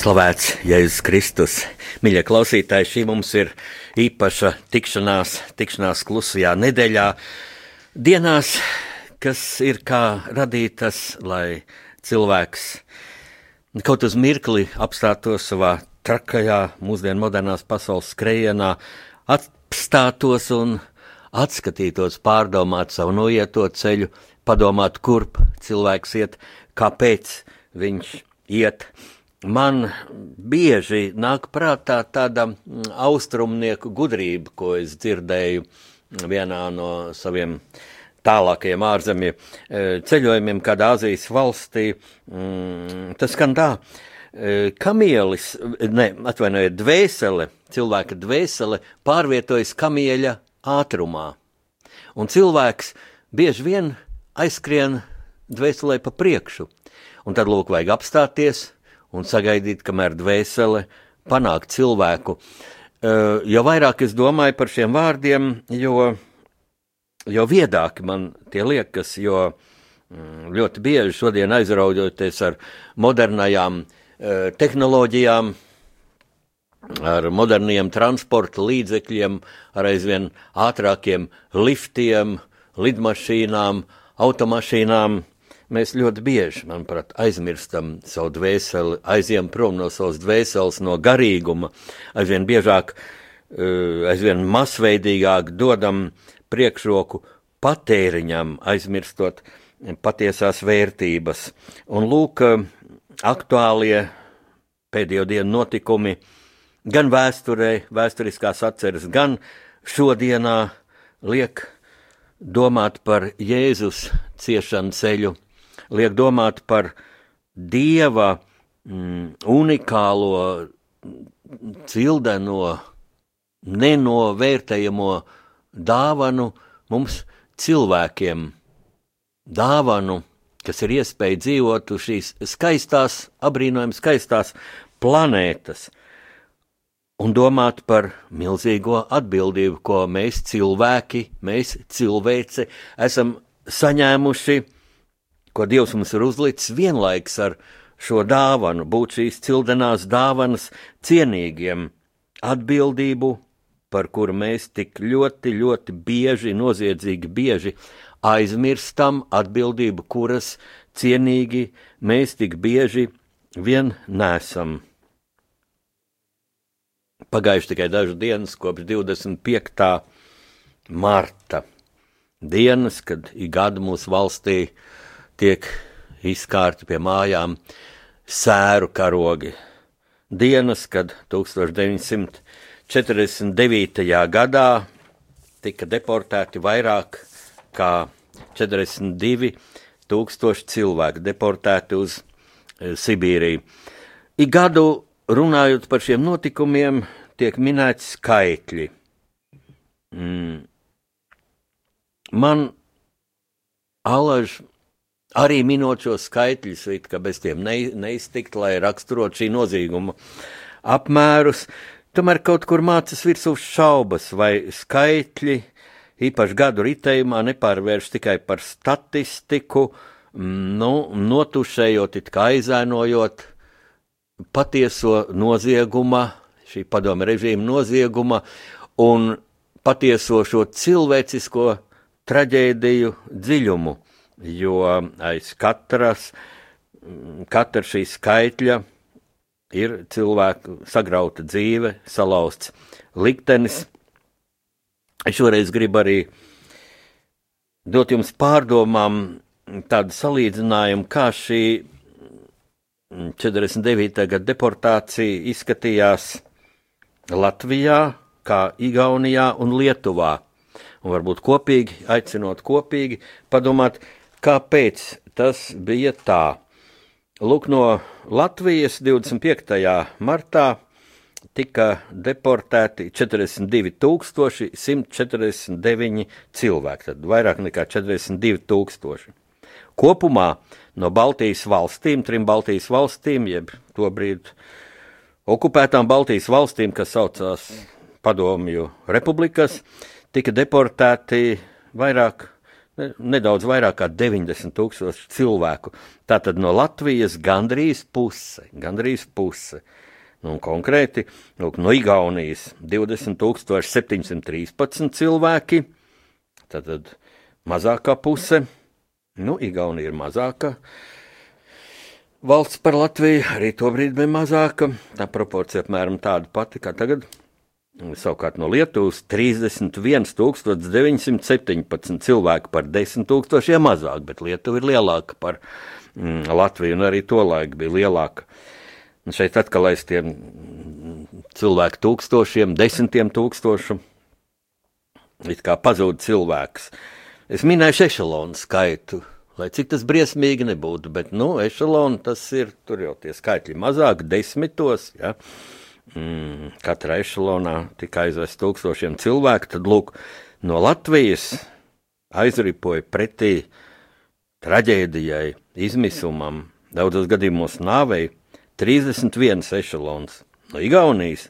Slavēts Jēzus Kristus. Mīļie klausītāji, šī mums ir īpaša tikšanās, tikšanās klusajā nedēļā, dienās, kas ir kā radītas, lai cilvēks kaut uz mirkli apstātos savā trakajā, mūsdienu modernās pasaules skrejienā, apstātos un atskatītos, pārdomāt savu noieto ceļu, padomāt, kurp cilvēks iet, kāpēc viņš iet man bieži nāk prātā tāda mm, austrumnieku gudrība, ko es dzirdēju vienā no saviem tālākajiem ārzemju e, ceļojumiem, kādā Azijas valstī. Mm, tas skan tā. E, kamielis, ne, atvainojiet, dvēsele, cilvēka dvēsele pārvietojas kamieļa ātrumā. Un cilvēks bieži vien aizskrien dvēselē pa priekšu. Un tad lūk, vajag apstāties, un sagaidīt, kamēr dvēsele panāk cilvēku. Jo vairāk es domāju par šiem vārdiem, jo, jo viedāki man tie liekas, jo mm, ļoti bieži šodien aizraujoties ar modernajām tehnoloģijām, ar moderniem transporta līdzekļiem, ar aizvien ātrākiem liftiem, lidmašīnām, automašīnām, mēs ļoti bieži, manuprāt, aizmirstam savu dvēseli, aizjām prom no savas dvēseles, no garīguma, aizvien biežāk, eh, aizvien masveidīgāk dodam priekšroku patēriņam, aizmirstot patiesās vērtības. Un lūk, aktuālie pēdējo dienu notikumi gan vēsturē, vēsturiskās atceres, gan šodienā liek domāt par Jēzus ciešanu ceļu liek domāt par dieva mm, unikālo, cildeno, nenovērtējamo dāvanu mums cilvēkiem. Dāvanu, kas ir iespēja dzīvot uz šīs skaistās, apbrīnojami skaistās planētas, un domāt par milzīgo atbildību, ko mēs cilvēki, mēs cilvēci esam saņēmuši ko Dievs mums ir uzlicis vienlaiks ar šo dāvanu, būt šīs cildenās dāvanas cienīgiem, atbildību, par kuru mēs tik ļoti, ļoti bieži, noziedzīgi bieži aizmirstam, atbildību, kuras cienīgi mēs tik bieži vien nesam. Pagājuši tikai dažas dienas kopš 25. marta, dienas, kad ik gadu mūsu valstī uh, tiek izkārti pie mājām sēru karogi. Dienas, kad 1949. gadā tika deportēti vairāk kā 42 tūkstoši cilvēku, deportēti uz e, Sibīriju. Ik gadu runājot par šiem notikumiem, tiek minēti skaitļi. Mm. Man alaži Arī minot šos skaitļus, ka bez tiem ne, neiztikt, lai raksturot šī nozīguma apmērus, tomēr kaut kur mācas virsū šaubas, vai skaitļi īpaši gadu ritējumā nepārvērš tikai par statistiku, nu, notušējot, it kā aizēnojot patieso nozieguma, šī padome režīma nozieguma un patieso šo cilvēcisko traģēdiju dziļumu jo aiz katras, katra šī skaitļa ir cilvēku sagrauta dzīve, salauzts liktenis. Es šoreiz gribu arī dot jums pārdomām tādu salīdzinājumu, kā šī 49. gada deportācija izskatījās Latvijā kā Igaunijā un Lietuvā. Un varbūt kopīgi, aicinot kopīgi, padomāt, kāpēc tas bija tā. Lūk, no Latvijas 25. martā tika deportēti 42,149 cilvēki, tad vairāk nekā 42,000. Kopumā no Baltijas valstīm, trim Baltijas valstīm, jeb tobrīd okupētām Baltijas valstīm, kas saucās Padomju republikas, tika deportēti vairāk, nedaudz vairāk kā 90 tūkstoši cilvēku. Tātad no Latvijas gandrīz puse, gandrīz puse. Nu, konkrēti, lūk, no Igaunijas 20,713 cilvēki, tad mazākā puse. Nu, Igaunija ir mazāka. Valsts par Latviju arī tobrīd bija mazāka. Tā proporcija apmēram tāda pati kā tagad. Savukārt no Lietuvas 31,917 cilvēki par 10,000 mazāk, bet Lietuva ir lielāka par mm, Latviju, un arī to laiku bija lielāka. Un šeit atkal aiz tiem cilvēku tūkstošiem, desmitiem tūkstošu, it kā pazūd cilvēks. Es minēju ešalonu skaitu, lai cik tas briesmīgi nebūtu, bet, nu, ešalonu tas ir, tur jau tie skaitļi mazāk, desmitos, ja. Mm, katrā ešalonā tika aizvest tūkstošiem cilvēku, tad, lūk, no Latvijas aizripoja pretī traģēdijai, izmisumam, daudzos gadījumos nāvei 31 ešalons, no Igaunijas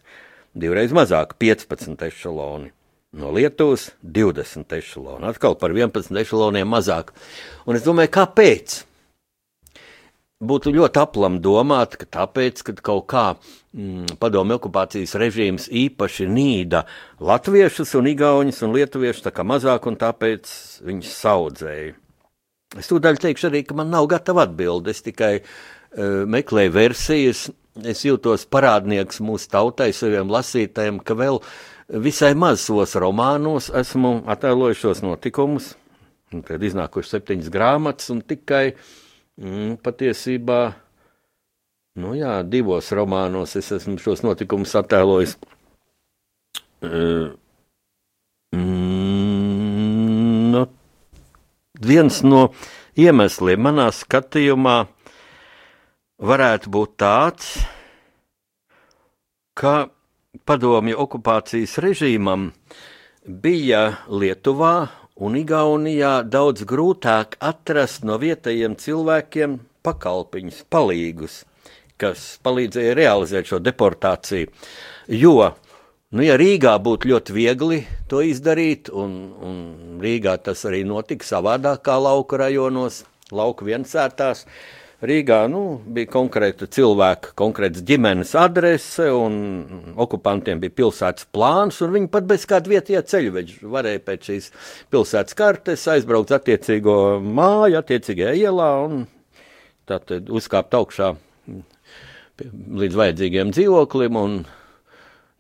divreiz mazāk, 15 ešaloni. No Lietuvas 20 ešaloni, atkal par 11 ešaloniem mazāk. Un es domāju, kāpēc? Būtu ļoti aplam domāt, ka tāpēc, ka kaut kā mm, padomju okupācijas režīms īpaši nīda latviešus un igauņus un lietuviešus tā kā mazāk, un tāpēc viņus saudzēja. Es tūdaļ teikšu arī, ka man nav gatava atbilde, es tikai uh, meklēju versijas, es jūtos parādnieks mūsu tautai, saviem lasītājiem, ka vēl visai mazos romānos esmu attēlojis šos notikumus. Tad iznākuši septiņas grāmatas, un tikai mm, patiesībā, nu jā, divos romānos es esmu šos notikumus attēlojis. Uh, mm, nu, viens no iemesliem manā skatījumā varētu būt tāds, ka padomju okupācijas režīmam bija Lietuvā un Igaunijā daudz grūtāk atrast no vietējiem cilvēkiem pakalpiņus, palīgus, kas palīdzēja realizēt šo deportāciju. Jo, nu, ja Rīgā būtu ļoti viegli to izdarīt, un, un Rīgā tas arī notika savādāk kā lauku rajonos, lauku viensētās, uh, Rīgā nu, bija konkrēta cilvēka, konkrēts ģimenes adrese, un okupantiem bija pilsētas plāns, un viņi pat bez kāda vietējā ceļveža varēja pēc šīs pilsētas kartes aizbraukt attiecīgo māju, attiecīgajā ielā un tātad uzkāpt augšā līdz vajadzīgiem dzīvoklim un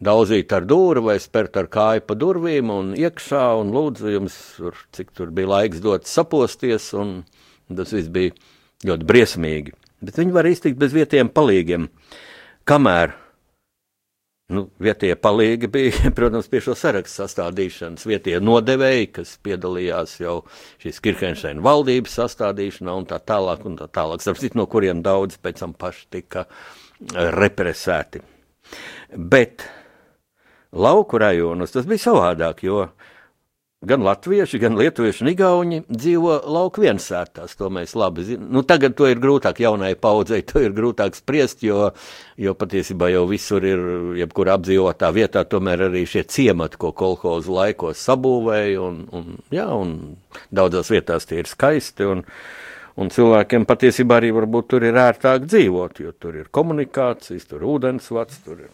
daudzīt ar dūri vai spērt ar kāju pa durvīm un iekšā un lūdzu jums, cik tur bija laiks dot saposties, un tas viss bija ļoti briesmīgi. Bet viņi var iztikt bez vietējiem palīgiem. Kamēr nu, vietējie palīgi bija, protams, pie šo sarakstu sastādīšanas, vietējie nodevēji, kas piedalījās jau šīs Kirkensteina valdības sastādīšanā un tā tālāk, un tā tālāk. Sapsit, no kuriem daudz pēc tam paši tika represēti. Bet lauku rajonos tas bija savādāk, jo Gan latvieši, gan lietuvieši un igauņi dzīvo lauku viensētās. To mēs labi zinām. Nu, tagad to ir grūtāk jaunai paudzei, to ir grūtāk spriest, jo, jo patiesībā jau visur ir, jebkurā apdzīvotā vietā, tomēr arī šie ciemati, ko kolhozu laikos sabūvēja, un, un, jā, un daudzās vietās tie ir skaisti. Un, Un cilvēkiem patiesībā arī tur ir ērtāk dzīvot, jo tur ir komunikācijas, tur ir ūdensvats, tur ir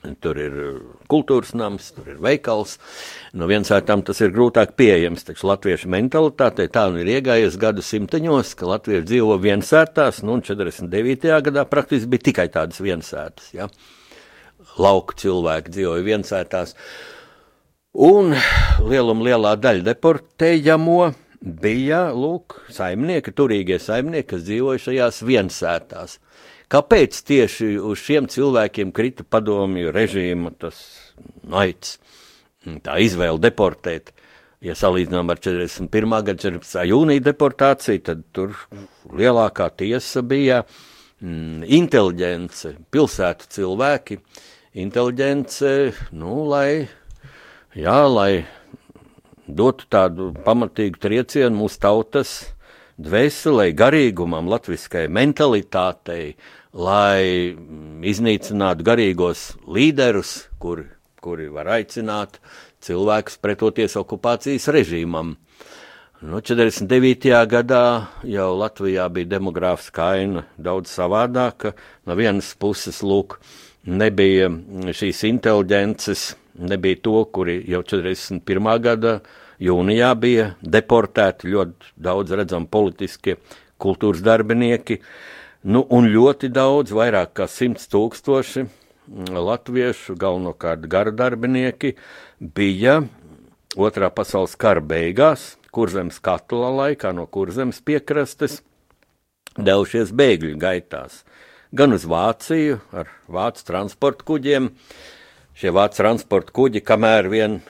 Tur ir uh, kultūras nams, tur ir veikals. No vienas vērtām tas ir grūtāk pieejams, taču latviešu mentalitātei tā nu ir iegājies gadu simteņos, ka latvieši dzīvo viensētās, nu un 49. gadā praktiski bija tikai tādas viensētas. Ja? Lauku cilvēki dzīvoja viensētās. Un lieluma lielā daļa deportējamo bija, lūk, saimnieki, turīgie saimnieki, kas dzīvoja šajās viensētās Kāpēc tieši uz šiem cilvēkiem krita padomju režīma tas naids, tā izvēle deportēt? Ja salīdzinām ar 41. gada 14. jūnija deportāciju, tad tur lielākā tiesa bija mm, inteliģence, pilsētu cilvēki, inteliģence, nu, lai, jā, lai dotu tādu pamatīgu triecienu mūsu tautas dvēselē, garīgumam, latviskai mentalitātei, lai iznīcinātu garīgos līderus, kuri, kuri var aicināt cilvēkus pretoties okupācijas režīmam. Nu, 49. gadā jau Latvijā bija demogrāfiskā aina daudz savādāka. No vienas puses, lūk, nebija šīs inteliģences, nebija to, kuri jau 41. gada jūnijā bija deportēti ļoti daudz redzami politiskie kultūras darbinieki, nu, un ļoti daudz, vairāk kā simts tūkstoši latviešu, galvenokārt gara darbinieki, bija otrā pasaules kara beigās, kurzemes katla laikā no kurzemes piekrastes, devušies bēgļu gaitās. Gan uz Vāciju ar vācu transporta kuģiem. Šie vācu transporta kuģi, kamēr vien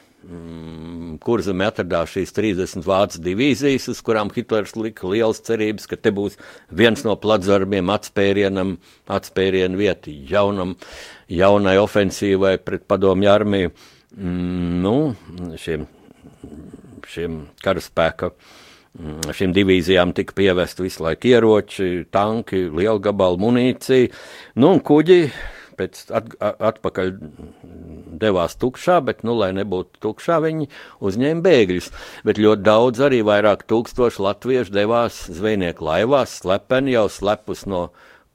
kur zemē atradās šīs 30 vācu divīzijas, uz kurām Hitlers lika liels cerības, ka te būs viens no pladzarbiem atspērienam, atspērienu vieti jaunam, jaunai ofensīvai pret padomju armiju. Mm, nu, šiem, šiem karaspēka, mm, šīm divīzijām tika pievest visu laiku ieroči, tanki, liela gabala munīcija, nu un kuģi pēc at, atpakaļ devās tukšā, bet, nu, lai nebūtu tukšā, viņi uzņēma bēgļus. Bet ļoti daudz, arī vairāk tūkstoši latviešu devās zvejnieku laivās, slepeni jau slepus no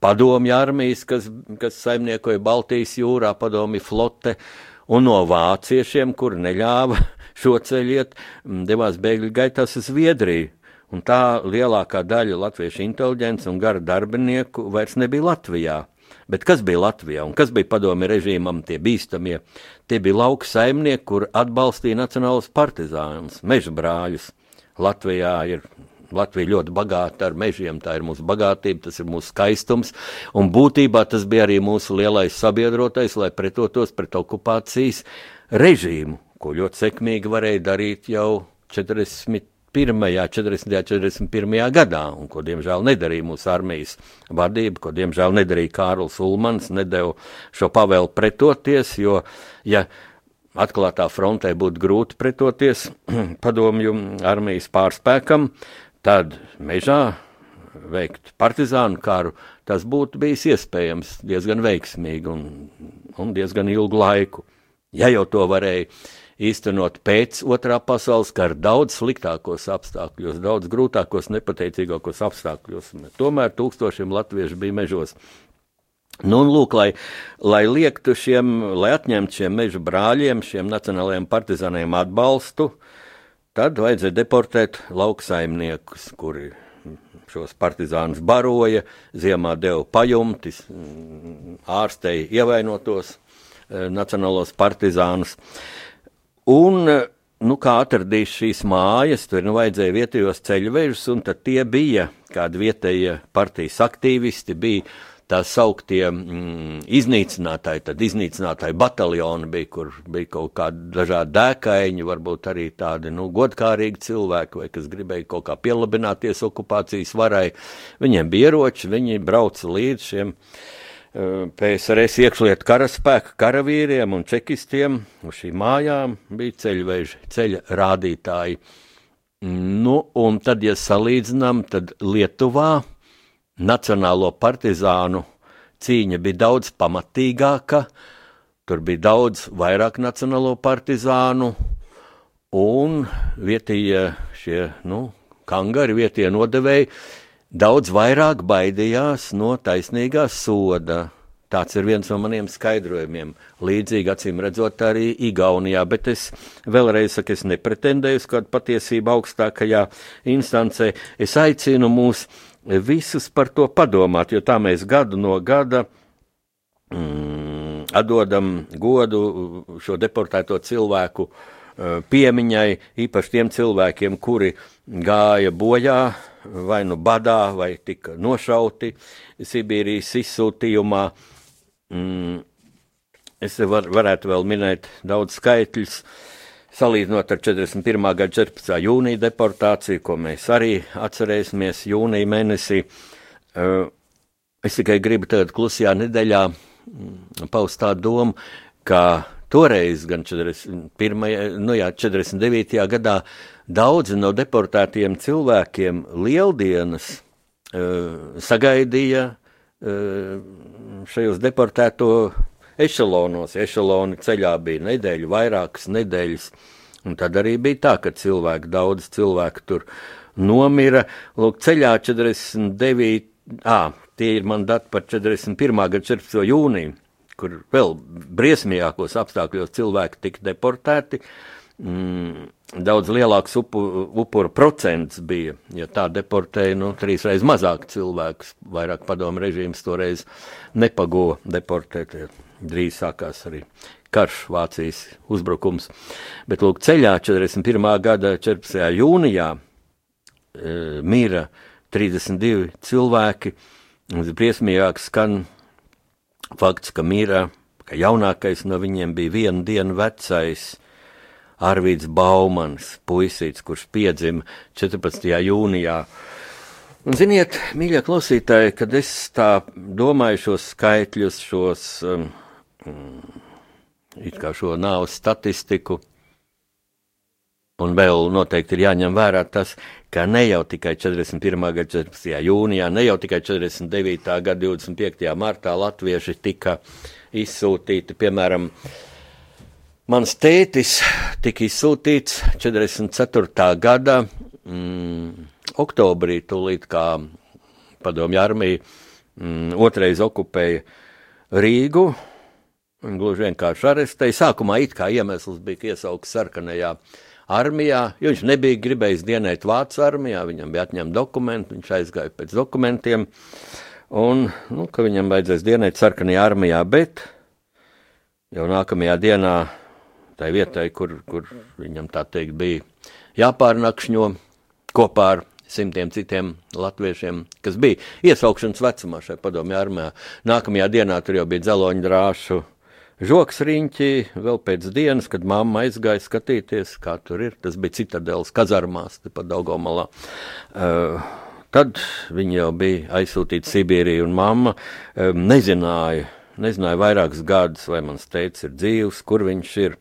padomju armijas, kas, kas saimniekoja Baltijas jūrā, padomju flote, un no vāciešiem, kur neļāva šo ceļu iet, devās bēgļu gaitās uz Zviedriju. Un tā lielākā daļa latviešu inteliģents un gara darbinieku vairs nebija Latvijā. Bet kas bija Latvijā un kas bija padomi režīmam tie bīstamie? Tie bija lauka saimnieki, kur atbalstīja nacionālus partizānus, meža brāļus. Latvijā ir Latvija ļoti bagāta ar mežiem, tā ir mūsu bagātība, tas ir mūsu skaistums, un būtībā tas bija arī mūsu lielais sabiedrotais, lai pretotos pret okupācijas režīmu, ko ļoti sekmīgi varēja darīt jau 40 40. 41. gadā, un ko diemžēl nedarīja mūsu armijas vadība, ko diemžēl nedarīja Kārls Ulmans, nedēļu šo pavēlu pretoties, jo, ja atklātā frontē būtu grūti pretoties padomju armijas pārspēkam, tad mežā veikt partizānu karu, tas būtu bijis iespējams diezgan veiksmīgi un, un diezgan ilgu laiku. Ja jau to varēja īstenot pēc otrā pasaules kara daudz sliktākos apstākļos, daudz grūtākos, nepateicīgākos apstākļos. Tomēr tūkstošiem latviešu bija mežos. Nu, un lūk, lai, lai liektu šiem, lai atņemtu šiem meža brāļiem, šiem nacionālajiem partizāniem atbalstu, tad vajadzēja deportēt lauksaimniekus, kuri šos partizānus baroja, ziemā deva pajumtis, ārstēja ievainotos eh, nacionālos partizānus. Un, nu, kā atradīs šīs mājas, tur nu, vajadzēja vietējos ceļvežus, un tie bija kādi vietējie partijas aktīvisti, bija tā sauktie mm, iznīcinātāji, tad iznīcinātāji bataljoni bija, kur bija kaut kādi dažādi dēkaiņi, varbūt arī tādi, nu, godkārīgi cilvēki, vai kas gribēja kaut kā pielabināties okupācijas varai. Viņiem bija ieroči, viņi brauca līdz šiem uh, PSRS iekšlietu karaspēka karavīriem un čekistiem uz šīm mājām bija ceļveži, ceļa rādītāji. Nu, un tad, ja salīdzinām, tad Lietuvā Nacionālo partizānu cīņa bija daudz pamatīgāka, tur bija daudz vairāk nacionālo partizānu, un vietējie šie, nu, kangari, vietējie nodevēji daudz vairāk baidījās no taisnīgā soda. Tāds ir viens no maniem skaidrojumiem. Līdzīgi, acīm redzot, arī Igaunijā, bet es vēlreiz saku, es nepretendēju uz kādu patiesību augstākajā instancē. Es aicinu mūs visus par to padomāt, jo tā mēs gadu no gada mm, atdodam godu šo deportēto cilvēku uh, piemiņai, īpaši tiem cilvēkiem, kuri gāja bojā vai nu badā, vai tika nošauti Sibīrijas izsūtījumā. Mm, es var, varētu vēl minēt daudz skaitļus, salīdzinot ar 41. gada 14. jūnija deportāciju, ko mēs arī atcerēsimies jūnija mēnesī. Uh, es tikai gribu tagad klusajā nedēļā mm, paust tādu domu, ka toreiz, gan 41, nu jā, 49. gadā, daudzi no deportētiem cilvēkiem lieldienas uh, sagaidīja uh, šajos deportēto ešalonos. Ešaloni ceļā bija nedēļu, vairākas nedēļas. Un tad arī bija tā, ka cilvēki, daudz cilvēku tur nomira. Lūk, ceļā 49. Ah, tie ir man dati par 41. gada 14. jūniju kur vēl briesmīgākos apstākļos cilvēki tika deportēti. Mm, daudz lielāks upu, upuru procents bija, ja tā deportēja nu, trīs reizes mazāk cilvēkus. Vairāk padomu režīms toreiz nepago deportēt. Drīz sākās arī karš, Vācijas uzbrukums. Bet lūk, ceļā 41. gada 14. jūnijā e, mīra 32 cilvēki. Briesmīgāk skan fakts, ka Mīra, ka jaunākais no viņiem bija vienu dienu vecais Arvīds Baumans, puisīts, kurš piedzima 14. jūnijā. Un, ziniet, mīļie klausītāji, kad es tā domāju šos skaitļus, šos, um, it kā šo nāves statistiku, Un vēl noteikti ir jāņem vērā tas, ka ne jau tikai 41. gada 14. jūnijā, ne jau tikai 49. gada 25. martā latvieši tika izsūtīti, piemēram, mans tētis tika izsūtīts 44. gada mm, oktobrī, tūlīt kā padomju armija mm, otrais okupēja Rīgu, gluži vienkārši arestēja. Sākumā it kā iemesls bija iesaukts sarkanajā armijā, jo viņš nebija gribējis dienēt Vācijas armijā, viņam bija atņemti dokumenti, viņš aizgāja pēc dokumentiem, un, nu, viņam vajadzēs dienēt sarkanajā armijā, bet jau nākamajā dienā tai vietai, kur, kur viņam tā teikt bija jāpārnakšņo kopā ar simtiem citiem latviešiem, kas bija iesaukšanas vecumā šai padomju armijā. Nākamajā dienā tur jau bija dzeloņu drāšu žoks riņķī, vēl pēc dienas, kad mamma aizgāja skatīties, kā tur ir. Tas bija citadēls kazarmās, tepat Daugomalā. Uh, tad viņi jau bija aizsūtīti Sibīrijā, un mamma um, nezināja, nezināja vairākus gadus, vai mans teicis ir dzīvs, kur viņš ir.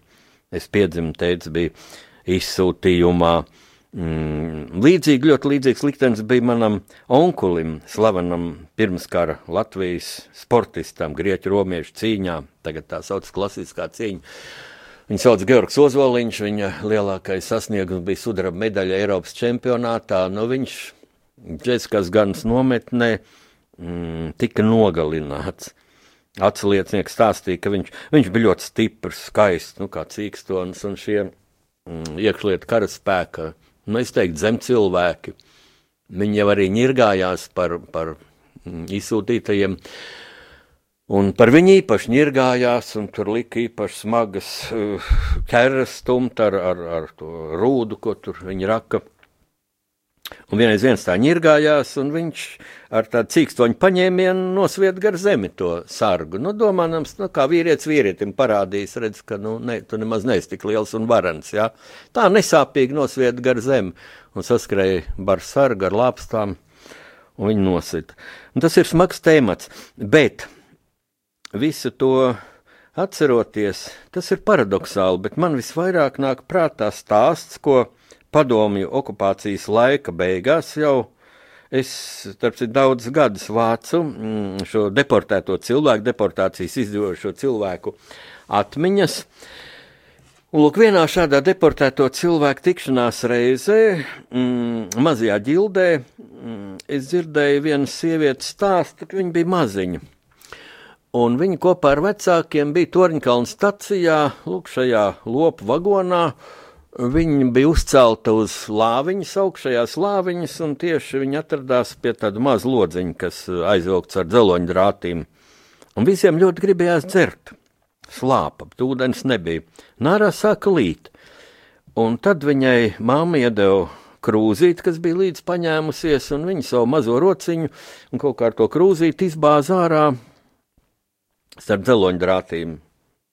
Es piedzimu, teicis, bija izsūtījumā. Mm, līdzīgi, ļoti līdzīgs liktenis bija manam onkulim, slavenam pirmskara Latvijas sportistam, grieķu romiešu cīņā. Tagad tā sauc klasiskā cīņa. Viņu sauc Georgs Ozoliņš, viņa lielākais sasniegums bija sudraba medaļa Eiropas čempionātā. Nu, viņš Džeskas ganas nometnē mm, tika nogalināts. Atsliecinieks stāstīja, ka viņš, viņš bija ļoti stiprs, skaists, nu, kā cīkstons, un šie mm, iekšlietu karaspēka nu, es teiktu, zem cilvēki. Viņi jau arī ņirgājās par, par mm, izsūtītajiem. Un par viņu īpaši ņirgājās, un tur lika īpaši smagas uh, ķeras stumt ar, ar, ar to rūdu, ko tur viņi raka. Un vienreiz viens tā ņirgājās, un viņš ar tādu cīkstoņu paņēmienu nosviet gar zemi to sargu. Nu, domājams, nu, kā vīrietis vīrietim parādījis, redz, ka, nu, ne, tu nemaz neesi tik liels un varans, jā. Tā nesāpīgi nosviet gar zemi, un saskrēja bar sargu ar lāpstām, un viņi nosita. Un tas ir smags temats, bet visu to atceroties, tas ir paradoxāli, bet man visvairāk nāk prātā stāsts, ko padomju okupācijas laika beigās jau es, citu, daudz gadus vācu mm, šo deportēto cilvēku, deportācijas izdzīvojušo cilvēku atmiņas. Un, lūk, vienā šādā deportēto cilvēku tikšanās reizē, mm, mazajā ģildē, mm, es dzirdēju vienas sievietes stāstu, ka viņa bija maziņa. Un viņa kopā ar vecākiem bija Torņkalna stacijā, lūk, šajā lopu vagonā, uh, Viņa bija uzcelta uz lāviņas, augšējās lāviņas, un tieši viņa atradās pie tāda maza lodziņa, kas aizvilkts ar dzeloņu drātīm. Un visiem ļoti gribējās dzert. Slāpa, ūdens nebija. Nārā sāka līt. Un tad viņai māma iedeva krūzīti, kas bija līdz paņēmusies, un viņa savu mazo rociņu un kaut kā ar to krūzīti izbāza ārā starp dzeloņdrātīm,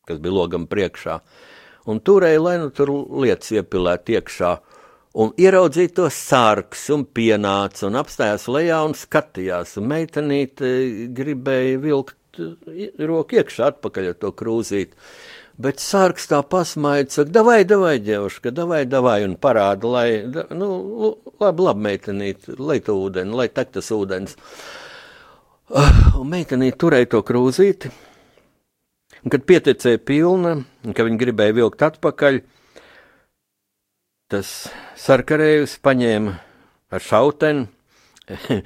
kas bija logam priekšā. Un turēja, lai nu tur lietas iepilētu iekšā. Un ieraudzīja to sārks un pienāca un apstājās lejā un skatījās. Un meitenīte gribēja vilkt roku iekšā atpakaļ ar to krūzīti. Bet sārks tā pasmaida, saka, davai, davai, ģevška, davai, davai, un parāda, lai, nu, labi, labi, meitenīt, lai to ūdeni, lai tek tas ūdens. Un meitenīt turēja to krūzīti, Un, kad pieteicēja pilna, un ka viņi gribēja vilkt atpakaļ, tas sarkarējus paņēma ar šauteni.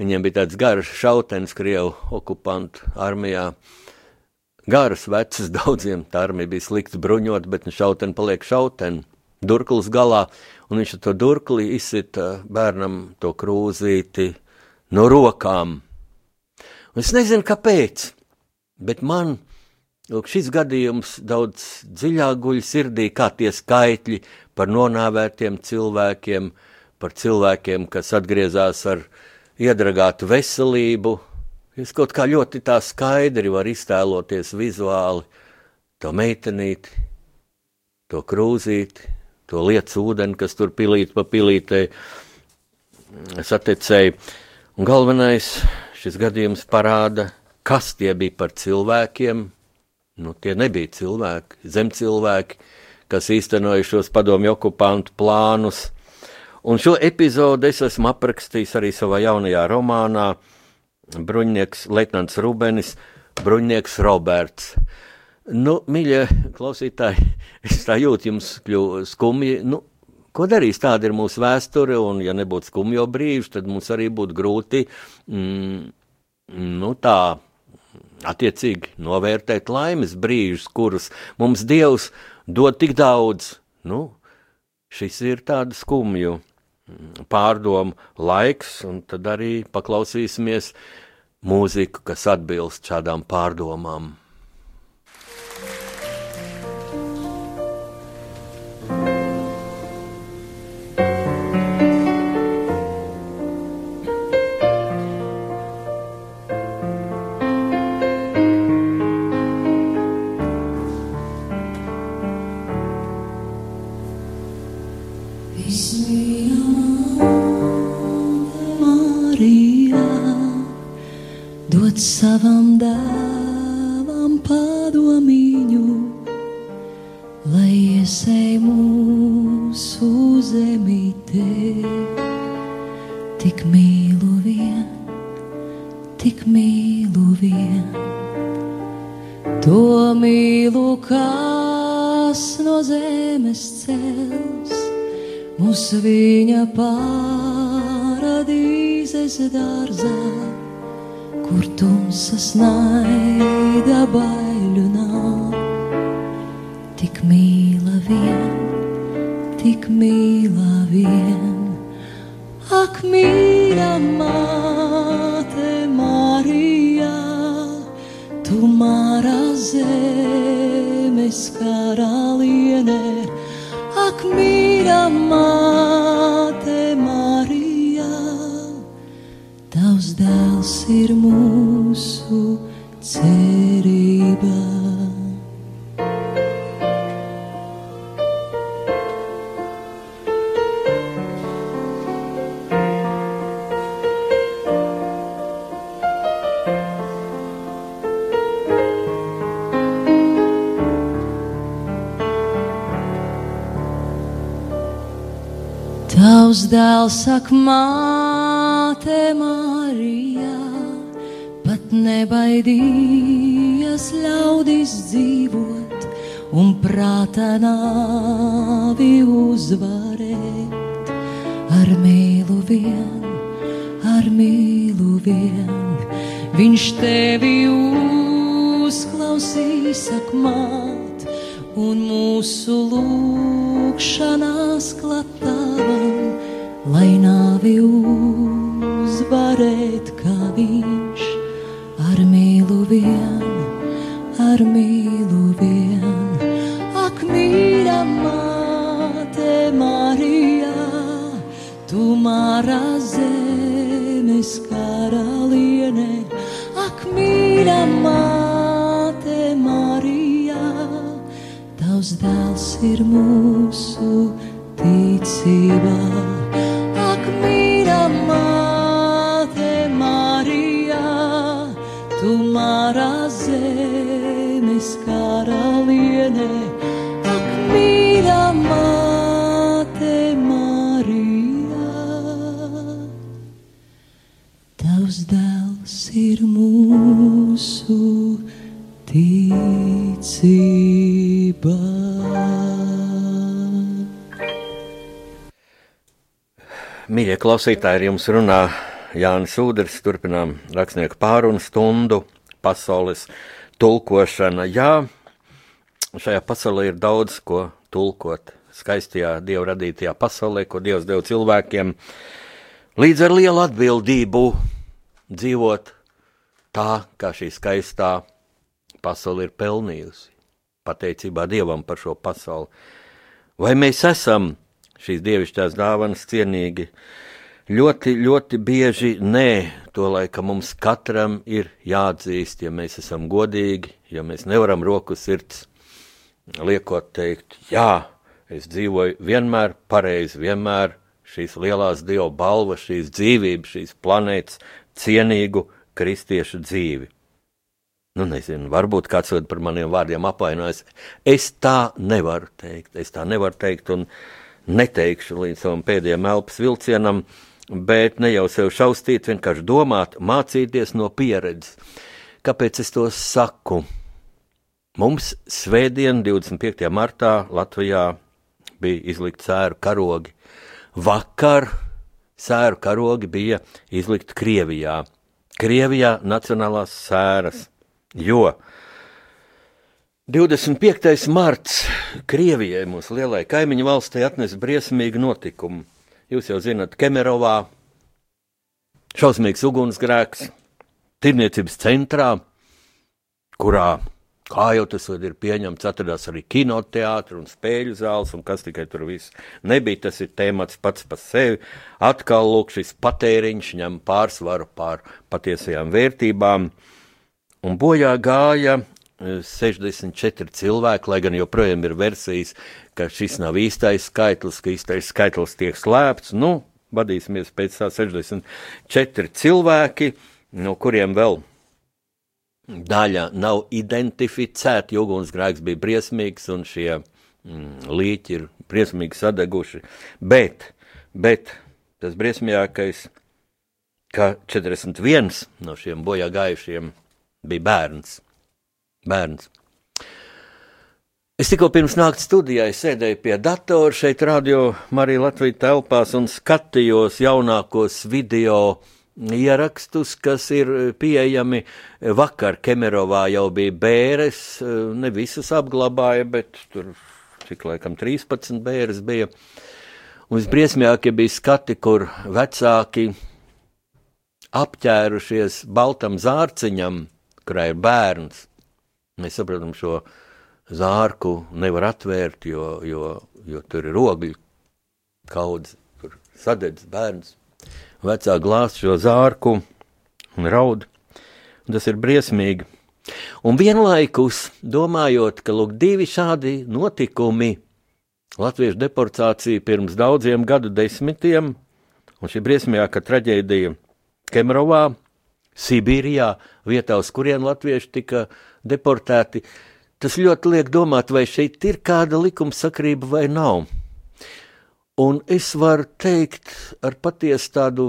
Viņiem bija tāds garš šautenis Krievu okupantu armijā. Garas, vecas daudziem, tā armija bija slikti bruņot, bet nu šauteni paliek šauteni. Durklis galā, un viņš ar to durkli izsita bērnam to krūzīti no rokām. Un es nezinu, kāpēc, bet man Lūk, šis gadījums daudz dziļāk guļ sirdī, kā tie skaitļi par nonāvētiem cilvēkiem, par cilvēkiem, kas atgriezās ar iedragātu veselību. Es kaut kā ļoti tā skaidri varu iztēloties vizuāli to meitenīti, to krūzīti, to lietu ūdeni, kas tur pilīt pa pilītē satecēja. Un galvenais šis gadījums parāda, kas tie bija par cilvēkiem, Nu, tie nebija cilvēki, zemcilvēki, kas īstenoja šos padomju okupantu plānus. Un šo epizodi es esmu aprakstījis arī savā jaunajā romānā Bruņnieks Leitnants Rubenis, Bruņnieks Roberts. Nu, mīļie klausītāji, es tā jūtu, jums skumji. Nu, ko darīs? Tāda ir mūsu vēsture, un ja nebūtu skumjo brīži, tad mums arī būtu grūti mm, nu, tā attiecīgi novērtēt laimes brīžus, kurus mums Dievs dod tik daudz. Nu, šis ir tāds skumju mm, pārdomu laiks, un tad arī paklausīsimies mūziku, kas atbilst šādām pārdomām. Tavs dēls ir mūsu cerība. Tavs dēls saka, māte Marija, pat nebaidījies ļaudis dzīvot un prātā nāvi uzvarēt. Ar mīlu vien, ar mīlu vien, viņš tevi uzklausīs, akmāt, un mūsu lūkšanās klatāvam lai nāvi uzvarēt ir mūsu ticībā. Ak mīļa māte Marija, tu mārā zemes karaliene, ak mīļa māte Marija. Tavs dēls ir mūsu ticībā. Mīļie klausītāji, jums runā Jānis Udrs. Turpinām rakstnieku pārunu stundu, pasaules tulkošana. Jā, šajā pasaulē ir daudz ko tulkot. Skaistajā dieva radītajā pasaulē, ko Dievs deva cilvēkiem, līdz ar lielu atbildību dzīvot tā, kā šī skaistā pasaule ir pelnījusi. Pateicībā Dievam par šo pasauli. Vai mēs esam šīs dievišķās dāvanas cienīgi? Ļoti, ļoti bieži nē, to laika mums katram ir jāatzīst, ja mēs esam godīgi, ja mēs nevaram roku sirds liekot teikt, jā, es dzīvoju vienmēr pareizi, vienmēr šīs lielās dievu balvas, šīs dzīvības, šīs planētas cienīgu kristiešu dzīvi. Nu, nezinu, varbūt kāds par maniem vārdiem apvainojas. Es tā nevaru teikt, es tā nevaru teikt un neteikšu līdz savam pēdējiem elpas vilcienam, bet ne jau sev šaustīt, vienkārši domāt, mācīties no pieredzes. Kāpēc es to saku? Mums svētdien, 25. martā, Latvijā bija izlikti sēru karogi. Vakar sēru karogi bija izlikti Krievijā. Krievijā nacionālās sēras, jo 25. marts Krievijai, mūsu lielai kaimiņu valstī, atnesa briesmīgu notikumu. Jūs jau zināt, Kemerovā šausmīgs ugunsgrēks, tirniecības centrā, kurā, kā jau tas ir pieņemts, atradās arī kinoteātris un spēļu zāles, un kas tikai tur viss nebija. Tas ir tēmats pats par sevi. Atkal lūk, šis patēriņš ņem pārsvaru pār patiesajām vērtībām, un bojā gāja 64 cilvēki, lai gan joprojām ir versijas, ka šis nav īstais skaitlis, ka īstais skaitlis tiek slēpts. Nu, vadīsimies pēc tā 64 cilvēki, no kuriem vēl daļa nav identificēta, jo ugunsgrēks bija briesmīgs un šie mm, līķi ir briesmīgi sadeguši. Bet, bet tas briesmīgākais, ka 41 no šiem bojā gājušiem bija bērns bērns. Es tikko pirms naktas studijā sēdēju pie datora šeit, radio Marija Latvijas telpās un skatījos jaunākos video ierakstus, kas ir pieejami. Vakar Kemerovā jau bija bēres, ne visas apglabāja, bet tur cik laikam 13 bēres bija. Un visbriesmīgākie bija skati, kur vecāki apķērušies baltam zārciņam, kurā ir bērns. Mēs saprotam, šo zārku nevar atvērt, jo, jo, jo tur ir rogļi, kaudz, tur sadedz bērns. Vecā glāz šo zārku un raud. Un tas ir briesmīgi. Un vienlaikus domājot, ka lūk, divi šādi notikumi, latviešu deportācija pirms daudziem gadu desmitiem, un šī briesmīgākā traģēdija Kemrovā, Sibīrijā, vietā, uz kurien latvieši tika deportēti, tas ļoti liek domāt, vai šeit ir kāda likumsakrība vai nav. Un es varu teikt ar patiesu tādu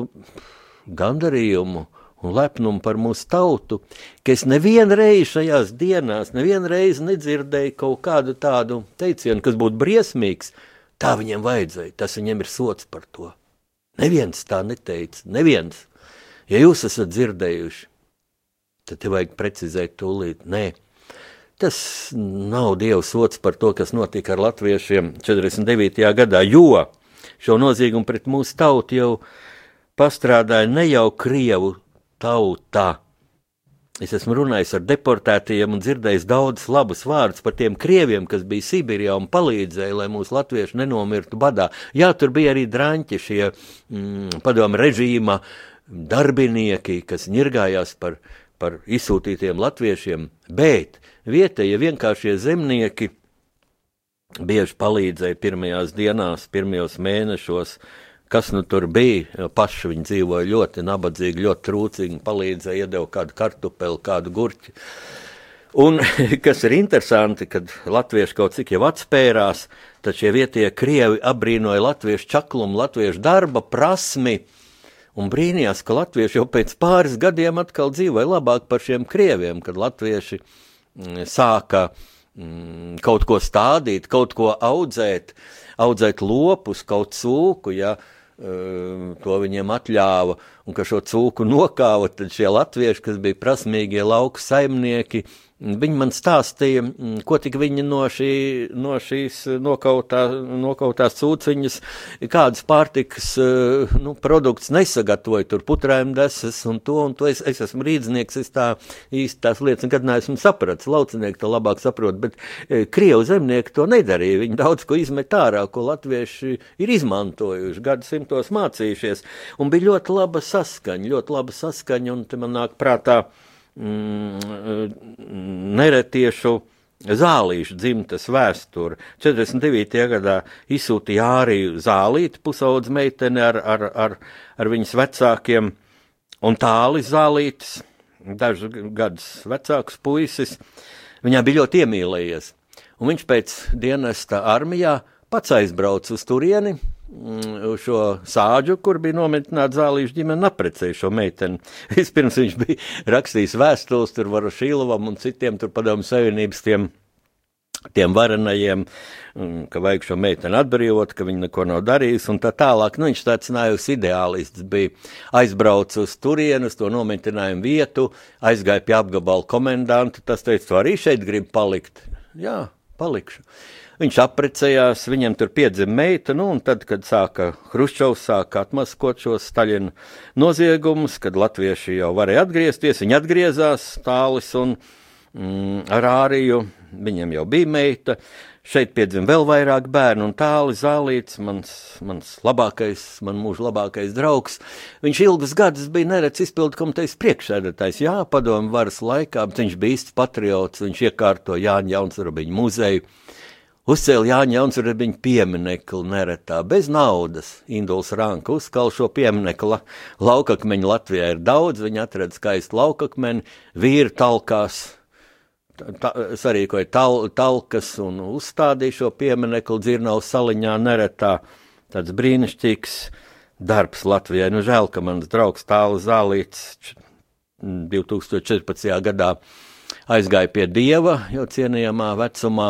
gandarījumu un lepnumu par mūsu tautu, ka es nevienu reizi šajās dienās, nevienu reizi nedzirdēju kaut kādu tādu teicienu, kas būtu briesmīgs. Tā viņiem vajadzēja, tas viņiem ir sots par to. Neviens tā neteica, neviens. Ja jūs esat dzirdējuši, tad te vajag precizēt tūlīt. Nē, tas nav Dieva sots par to, kas notika ar latviešiem 49. gadā, jo šo noziegumu pret mūsu tautu jau pastrādāja ne jau Krievu tauta, Es esmu runājis ar deportētajiem un dzirdējis daudzus labus vārdus par tiem krieviem, kas bija Sibīrijā un palīdzēja, lai mūsu latvieši nenomirtu badā. Jā, tur bija arī drāņķi, šie mm, padomu režīma darbinieki, kas ņirgājās par, par izsūtītiem latviešiem, bet vietējie vienkāršie zemnieki bieži palīdzēja pirmajās dienās, pirmajos mēnešos kas nu tur bija. Paši viņi dzīvoja ļoti nabadzīgi, ļoti trūcīgi, palīdzēja, iedeva kādu kartupeli, kādu gurķi. Un kas ir interesanti, kad latvieši kaut cik jau atspērās, tad šie vietie krievi apbrīnoja latviešu čaklumu, latviešu darba prasmi. Un brīnījās, ka latvieši jau pēc pāris gadiem atkal dzīvoja labāk par šiem krieviem, kad latvieši mm, sāka mm, kaut ko stādīt, kaut ko audzēt, audzēt lopus, kaut cūku. Ja, uh, to viņiem atļāva, un ka šo cūku nokāva, tad šie latvieši, kas bija prasmīgie lauku saimnieki, Viņi man stāstīja, mm, ko tik viņi no, šī, no šīs nokautā, nokautās cūciņas, kādas pārtikas eh, nu, produkts nesagatavoja, tur putrēm desas un to, un to. Es, es esmu rīdznieks, es tā īsti tās lietas nekad neesmu sapratis, laucinieki to labāk saprot, bet e, Krievu zemnieki to nedarīja, viņi daudz ko izmet ārā, ko latvieši ir izmantojuši, gadsimtos mācījušies, un bija ļoti laba saskaņa, ļoti laba saskaņa, un te man nāk prātā, mm, neretiešu zālīšu dzimtas vēsturi. 49. gadā izsūtīja Āriju zālīti, pusaudz meiteni ar, ar, ar, ar viņas vecākiem, un tālis zālītis, dažus gadus vecāks puisis. Viņā bija ļoti iemīlējies, un viņš pēc dienesta armijā pats aizbrauca uz turieni, Mm, šo sāģu, kur bija nometināta zālīša ģimene, apprecēja šo meiteni. Vispirms viņš bija rakstījis vēstules tur Varošīlovam un citiem tur padomu savienības tiem, tiem varenajiem, mm, ka vajag šo meiteni atbrīvot, ka viņa neko nav darījusi un tā tālāk. Nu, viņš tāds nājus ideālists bija aizbraucis uz turienes, to nometinājumu vietu, aizgāja pie apgabala komendanta, tas teica, tu arī šeit grib palikt. Jā, palikšu. Viņš apprecējās, viņam tur piedzima meita, nu, un tad, kad sāka Hruščovs sāka atmaskot šos Staļina noziegumus, kad latvieši jau varēja atgriezties, viņi atgriezās tālis un mm, ar āriju, viņam jau bija meita, šeit piedzima vēl vairāk bērnu un tāli zālīts, mans, mans labākais, man mūža labākais draugs. Viņš ilgus gadus bija neredz izpildu komitejas priekšsēdētājs, jā, padomu varas laikā, bet viņš bija īsts patriots, viņš iekārto Jāņa Jaunsrabiņu muzeju Uzcēla Jāņa Jaunzurbiņa pieminekli neretā, bez naudas. Induls Ranka uzkal šo pieminekli. Laukakmeņu Latvijā ir daudz, viņi atrada skaistu laukakmeni, vīri talkās, ta, sarīkoja tal, talkas un uzstādīja šo pieminekli dzirnavu saliņā neretā. Tāds brīnišķīgs darbs Latvijai. Nu, žēl, ka mans draugs Tāla Zālīts 2014. gadā aizgāja pie Dieva jau cienījamā vecumā.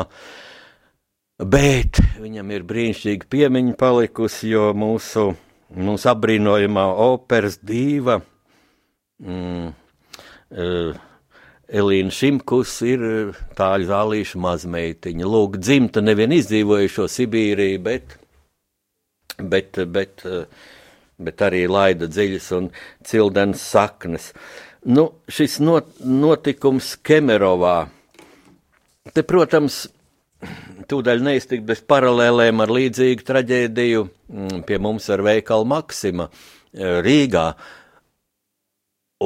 Bet viņam ir brīnišķīga piemiņa palikusi, jo mūsu, mūsu apbrīnojamā operas dīva mm, uh, Elīna Šimkus ir tāļu zālīša mazmeitiņa. Lūk, dzimta nevien izdzīvojušo Sibīriju, bet, bet, bet, bet arī laida dziļas un cildenas saknes. Nu, šis not, notikums Kemerovā, te, protams, tūdaļ neiztikt bez paralēlēm ar līdzīgu traģēdiju mm, pie mums ar veikalu Maksima e, Rīgā.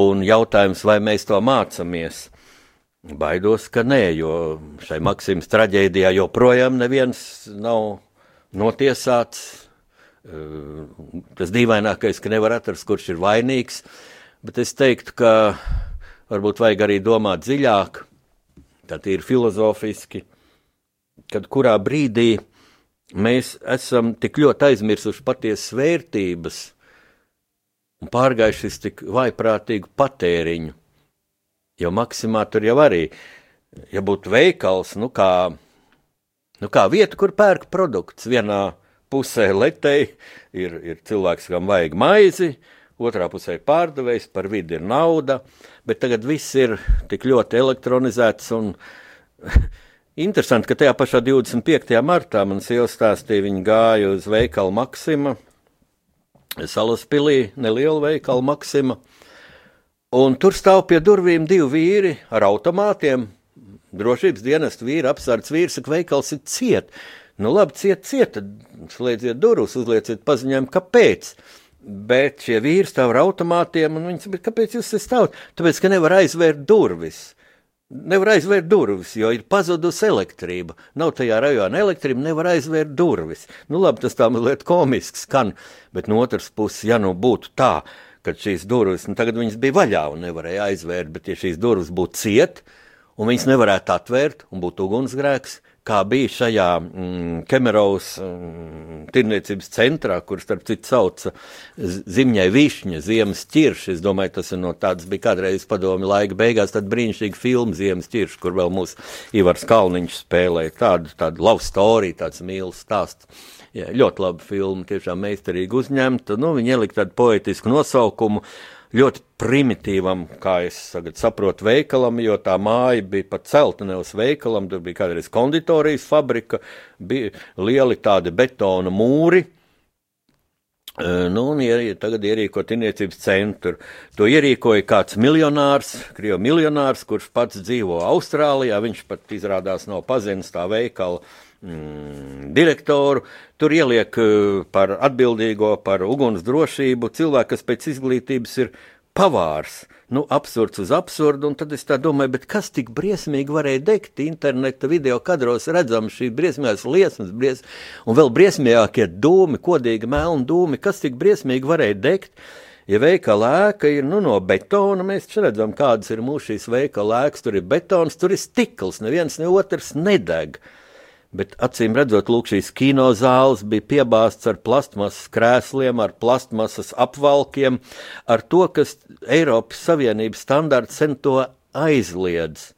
Un jautājums, vai mēs to mācāmies? Baidos, ka nē, jo šai Maksimas traģēdijā joprojām neviens nav notiesāts. E, tas dīvainākais, ka nevar atrast, kurš ir vainīgs, bet es teiktu, ka varbūt vajag arī domāt dziļāk, tā ir filozofiski kad kurā brīdī mēs esam tik ļoti aizmirsuši patiesas vērtības un pārgājuši uz tik vaiprātīgu patēriņu. Jo maksimā tur jau arī, ja būtu veikals, nu kā, nu kā vieta, kur pērk produkts, vienā pusē letei ir, ir cilvēks, kam vajag maizi, otrā pusē pārdevējs, par vidi ir nauda, bet tagad viss ir tik ļoti elektronizēts un Interesanti, ka tajā pašā 25. martā man sieva stāstīja, viņa gāja uz veikalu Maksima, Salaspilī, nelielu veikalu Maksima, Un tur stāv pie durvīm divi vīri ar automātiem. Drošības dienestu vīri apsardz vīrs, ka veikals ir ciet. Nu, labi, ciet, ciet, tad slēdziet durvis, uzlieciet paziņojumu, kāpēc. Bet šie vīri stāv ar automātiem, un viņi saka, kāpēc jūs stāvat? Tāpēc, ka nevar aizvērt durvis. Nevar aizvērt durvis, jo ir pazudusi elektrība. Nav tajā rajonā elektrība, nevar aizvērt durvis. Nu, labi, tas tā mazliet komisks skan, bet no otras puses, ja nu būtu tā, ka šīs durvis, nu, tagad viņas bija vaļā un nevarēja aizvērt, bet ja šīs durvis būtu ciet, un viņas nevarētu atvērt, un būtu ugunsgrēks, kā bija šajā mm, Kemerovas mm, tirniecības centrā, kur starp citu sauca Zimņai Višņa, Ziemas ķirši. Es domāju, tas no tādas bija kādreiz padomi laika beigās, tad brīnišķīga filma Ziemas ķirši, kur vēl mūsu Ivars Kalniņš spēlēja tādu, tādu love story, tāds mīlas stāsts. Jā, ļoti laba filma, tiešām meistarīgi uzņemta. Nu, viņa ielika tādu poetisku nosaukumu. Uh, ļoti primitīvam, kā es saprotu, veikalam, jo tā māja bija pat celta ne uz veikalam, tur bija kādreiz konditorijas fabrika, bija lieli tādi betona mūri. Nu, un ir, tagad ierīko tirniecības centru. To ierīkoja kāds miljonārs, krievu miljonārs, kurš pats dzīvo Austrālijā. Viņš pat izrādās nav pazinis tā veikala mm, direktoru. Tur ieliek par atbildīgo par uguns drošību cilvēku, kas pēc izglītības ir pavārs. Nu, absurds uz absurdu, un tad es domāju, kas tik briesmīgi varēja degt interneta video kadros, redzam šī briesmīgās liesmas, bries, un vēl briesmīgākie dūmi, kodīgi melni dūmi, kas tik briesmīgi varēja degt. Ja veikala ēka ir nu, no betona, mēs redzam, kādas ir mūsu šīs veikala ēkas. Tur ir betons, tur ir stikls, neviens ne otrs nedeg. Uh, Bet acīm redzot, lūk, šīs kino zāles bija piebāztas ar plastmasas krēsliem, ar plastmasas apvalkiem, ar to, kas Eiropas Savienības standarts sen to aizliedz.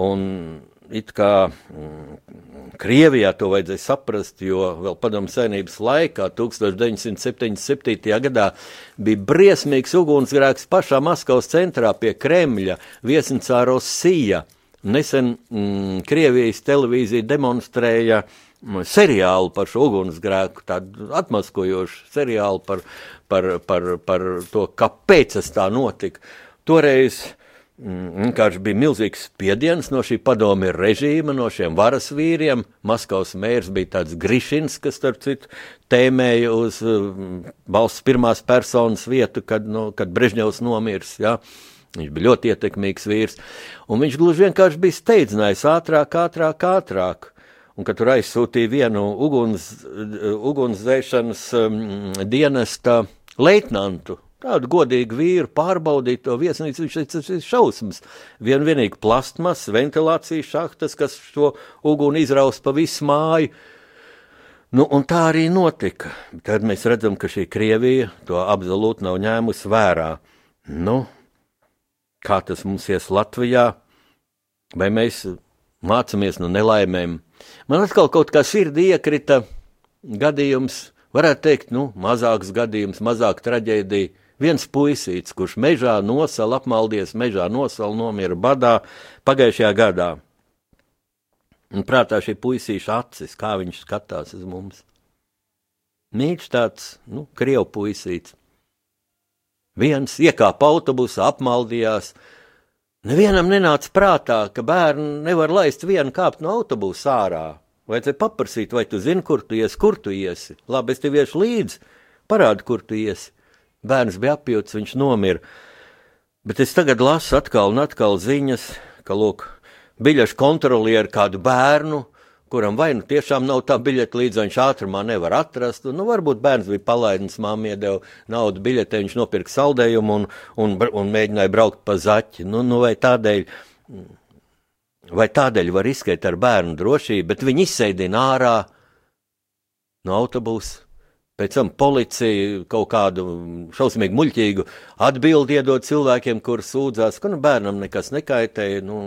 Un it kā mm, Krievijā to vajadzēja saprast, jo vēl padomu saimnības laikā, 1977. gadā, bija briesmīgs ugunsgrēks pašā Maskavas centrā pie Kremļa, Viesncāros Sija. Nesen mm, Krievijas televīzija demonstrēja mm, seriālu par šo ugunsgrēku, tādu atmaskojošu seriālu par, par, par, par to, kāpēc tas tā notika. Toreiz mm, vienkārši bija milzīgs spiediens no šī padomju režīma, no šiem varas vīriem. Maskavas mērs bija tāds Grišins, kas, starp citu, tēmēja uz mm, valsts pirmās personas vietu, kad, nu, kad Brežņevs nomirs. Ja. Uh, Viņš bija ļoti ietekmīgs vīrs, un viņš gluži vienkārši bija steidzinājis ātrāk, ātrāk, ātrāk. Un, kad tur aizsūtīja vienu uguns, ugunsdzēšanas um, dienesta leitnantu, tādu godīgu vīru, pārbaudīt to viesnīcu, viņš teica, tas ir šausmas. Vien vienīgi plastmas, ventilācijas šahtas, kas šo uguni izraus pa visu māju. Nu, un tā arī notika. Tad mēs redzam, ka šī Krievija to absolūti nav ņēmusi vērā. Nu, kā tas mums ies Latvijā, vai mēs mācāmies no nelaimēm. Man atkal kaut kā sirdī iekrita gadījums, varētu teikt, nu, mazāks gadījums, mazāk traģēdija. Viens puisīts, kurš mežā nosala, apmaldies mežā nosala, nomira badā pagājušajā gadā. Un prātā šī puisīša acis, kā viņš skatās uz mums. Mīļš tāds, nu, krievu puisīts. Viens iekāpa autobusā, apmaldījās. Nevienam nenāca prātā, ka bērnu nevar laist vienu kāpt no autobusa ārā. Vajadzēja paprasīt, vai tu zini, kur tu iesi, kur tu iesi. Labi, es tev iešu līdzi, parādi, kur tu iesi. Bērns bija apjūts, viņš nomira. Bet es tagad lasu atkal un atkal ziņas, ka, lūk, biļešu kontrolieri kādu bērnu kuram vai nu tiešām nav tā biļete līdzi, viņš ātrumā nevar atrast. Nu, varbūt bērns bija palaidnis, māmiņa iedeva naudu biļetē, viņš nopirka saldējumu un, un, un mēģināja braukt pa zaķi. Nu, nu, vai tādēļ. Vai tādēļ var izskait ar bērnu drošību, bet viņi izseidina ārā no autobusa. Pēc tam policija kaut kādu šausmīgu, muļķīgu atbildi iedod cilvēkiem, kurus sūdzās, ka nu, bērnam nekas nekaitēja, nu,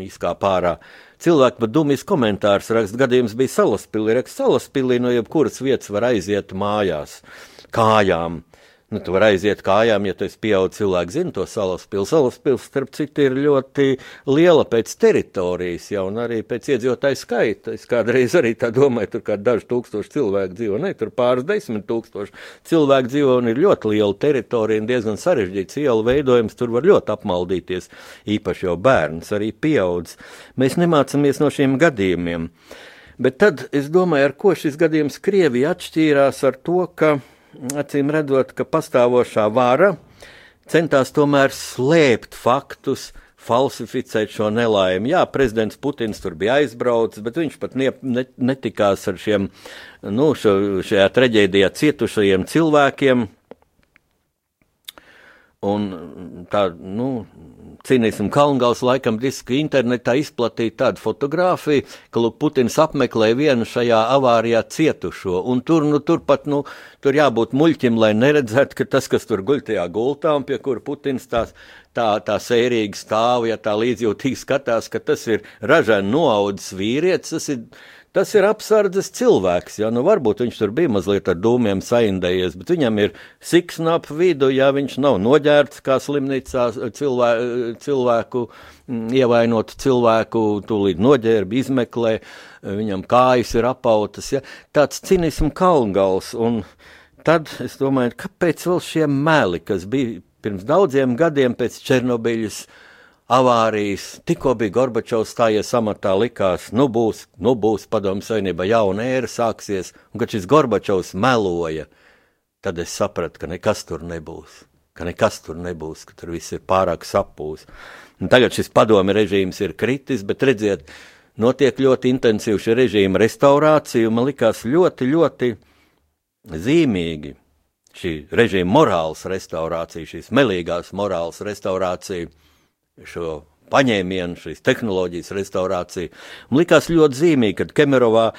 izkāpa ārā. Cilvēki pat dumjas komentārus raksta, gadījums bija salaspilī, raksta salaspilī no jebkuras vietas var aiziet mājās, kājām. Nu, tu vari aiziet kājām, ja tu esi pieaugušs cilvēks, zini to salaspilsētu. Salaspilsēta, starp citu, ir ļoti liela pēc teritorijas, jau arī pēc iedzīvotāju skaita. Es kādreiz arī tā domāju, tur kā daži tūkstoši cilvēku dzīvo, ne, tur pāris desmit tūkstoši cilvēku dzīvo un ir ļoti liela teritorija un diezgan sarežģīts ielu veidojums. Tur var ļoti apmaldīties, īpaši jau bērns, arī pieaudzis. Mēs nemācāmies no šiem gadījumiem. Bet tad es domāju, ar ko šis gadījums Krievija atšķīrās ar to, ka acīm redzot, ka pastāvošā vara centās tomēr slēpt faktus, falsificēt šo nelaimi. Jā, prezidents Putins tur bija aizbraucis, bet viņš pat ne, ne, netikās ar šiem, nu, šo, šajā traģēdijā cietušajiem cilvēkiem. Un tā, nu, cīnīsim, Kalngals laikam diska internetā izplatīja tādu fotogrāfiju, ka, lūk, Putins apmeklē vienu šajā avārijā cietušo, un tur, nu, tur pat, nu, tur jābūt muļķim, lai neredzētu, ka tas, kas tur guļ tajā gultā, un pie kura Putins tās, tā, tā sērīgi stāv, ja tā līdzjūtīgi skatās, ka tas ir ražēni noaudzis vīrietis, tas ir Tas ir apsardzes cilvēks. Ja? Nu, varbūt viņš tur bija mazliet ar dūmiem saindējies, bet viņam ir siksna ap vidu, ja viņš nav noģērbts kā slimnīcā cilvē, cilvēku, mm, ievainotu cilvēku, tūlīt noģērbi, izmeklē, viņam kājas ir apautas. Ja? Tāds cinisms kalngals. Un tad es domāju, kāpēc vēl šie meli, kas bija pirms daudziem gadiem pēc Černobiļas, avārijas, tikko bija Gorbačovs stājies amatā, likās, nu būs, nu būs padomu savienība jauna ēra sāksies, un kad šis Gorbačovs meloja, tad es sapratu, ka nekas tur nebūs, ka nekas tur nebūs, ka tur viss ir pārāk sapūs. Un tagad šis padomu režīms ir kritis, bet redziet, notiek ļoti intensīva šī režīma restaurācija, un man likās ļoti, ļoti zīmīgi šī režīma morāls restaurācija, šīs melīgās morāls restaurācija šo paņēmienu, šīs tehnoloģijas restaurāciju. Man likās ļoti zīmīgi, kad Kemerovā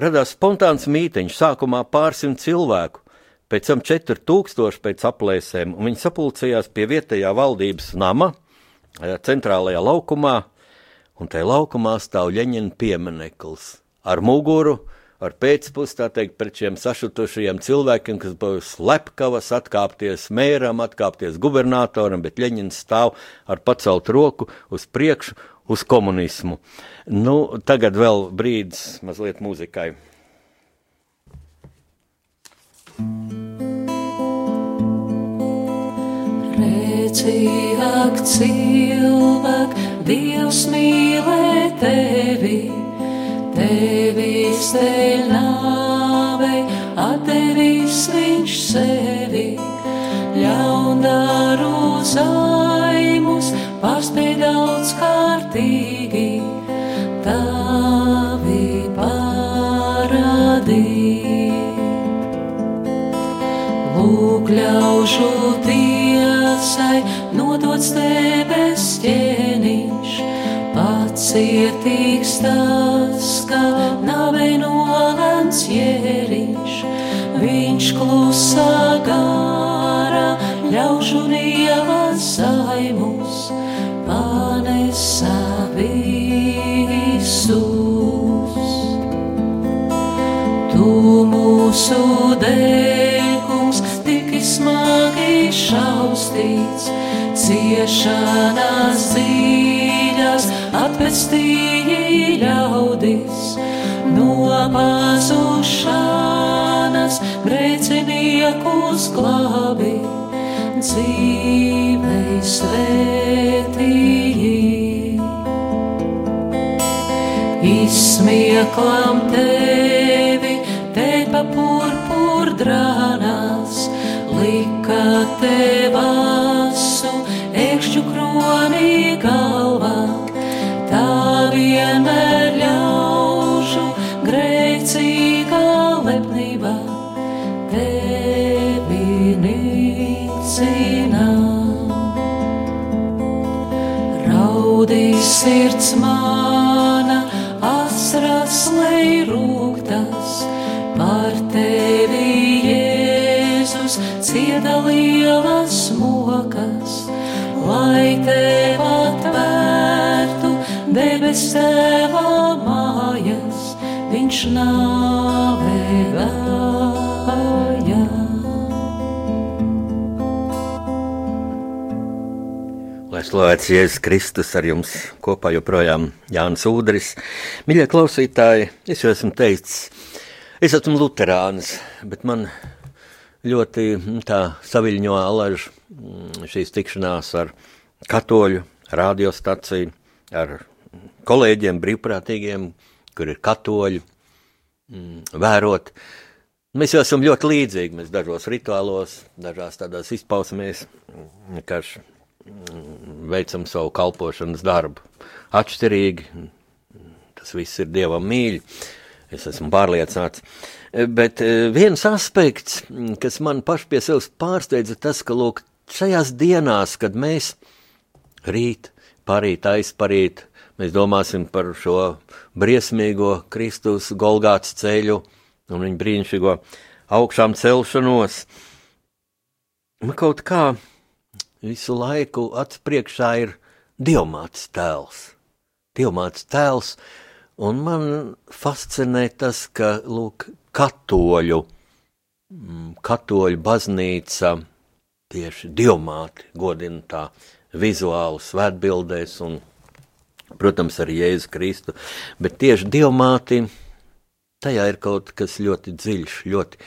radās spontāns mīteņš, sākumā pārsimt cilvēku, pēc tam 4000 pēc aplēsēm, un viņi sapulcējās pie vietējā valdības nama, eh, centrālajā laukumā, un tajā laukumā stāv Ļeņina piemineklis ar muguru ar pēcpusi, tā teikt, pret šiem sašutušajiem cilvēkiem, kas būs slepkavas, atkāpties mēram, atkāpties gubernatoram, bet Ļeņins stāv ar pacelt roku uz priekšu, uz komunismu. Nu, tagad vēl brīdis mazliet muzikai. Redzījāk cilvēku, Dievs mīlē tevi Tevis dēļ nāvei atdevis viņš sevi, ļaundaru zaimus pārspēj daudz kārtīgi, tavi paradī. Lūk, ļaužu tiesai nodots debes ķēniņš, pacietīgs tas, ka navei nolēns jēriņš, viņš klusā gārā, ļaužu dievas saimus, panesa visus. Tu mūsu dēkums tik smagi šaustīts, ciešanās dziļas atpestīja ļaudis no pazušanas, grēciniekus glābi, dzīvei svētīji. Izsmieklam tevi, te pa purpurdrānās, lika tev asu, ekšķu kronī galvā sirds mana, asras lej rūgtas, par tevi Jēzus cieda lielas mokas, lai tev atvērtu debes tēvā mājas, viņš nāvē gāja. Slavēts Jēzus Kristus ar jums kopā joprojām Jānis Udris. Mīļie klausītāji, es jau esmu teicis, es esmu luterānis, bet man ļoti mm, tā saviļņo alaž mm, šīs tikšanās ar katoļu radiostaciju, ar kolēģiem brīvprātīgiem, kur ir katoļi, mm, vērot. Mēs jau esam ļoti līdzīgi, mēs dažos rituālos, dažās tādās izpausmēs, vienkārši veicam savu kalpošanas darbu. Atšķirīgi, tas viss ir dievam mīļi. Es esmu pārliecināts. Bet e, viens aspekts, kas man paši pie sevis pārsteidza, tas, ka lūk, šajās dienās, kad mēs rīt, parīt, aizparīt, mēs domāsim par šo briesmīgo Kristus Golgāts ceļu un viņa brīnišķīgo augšām celšanos. Man kaut kā visu laiku acu priekšā ir dievmātes tēls. Dievmātes tēls, un man fascinē tas, ka, lūk, katoļu, mm, katoļu baznīca tieši dievmāti godina tā vizuāli svētbildēs un, protams, arī Jēzus Kristu, bet tieši dievmāti tajā ir kaut kas ļoti dziļš, ļoti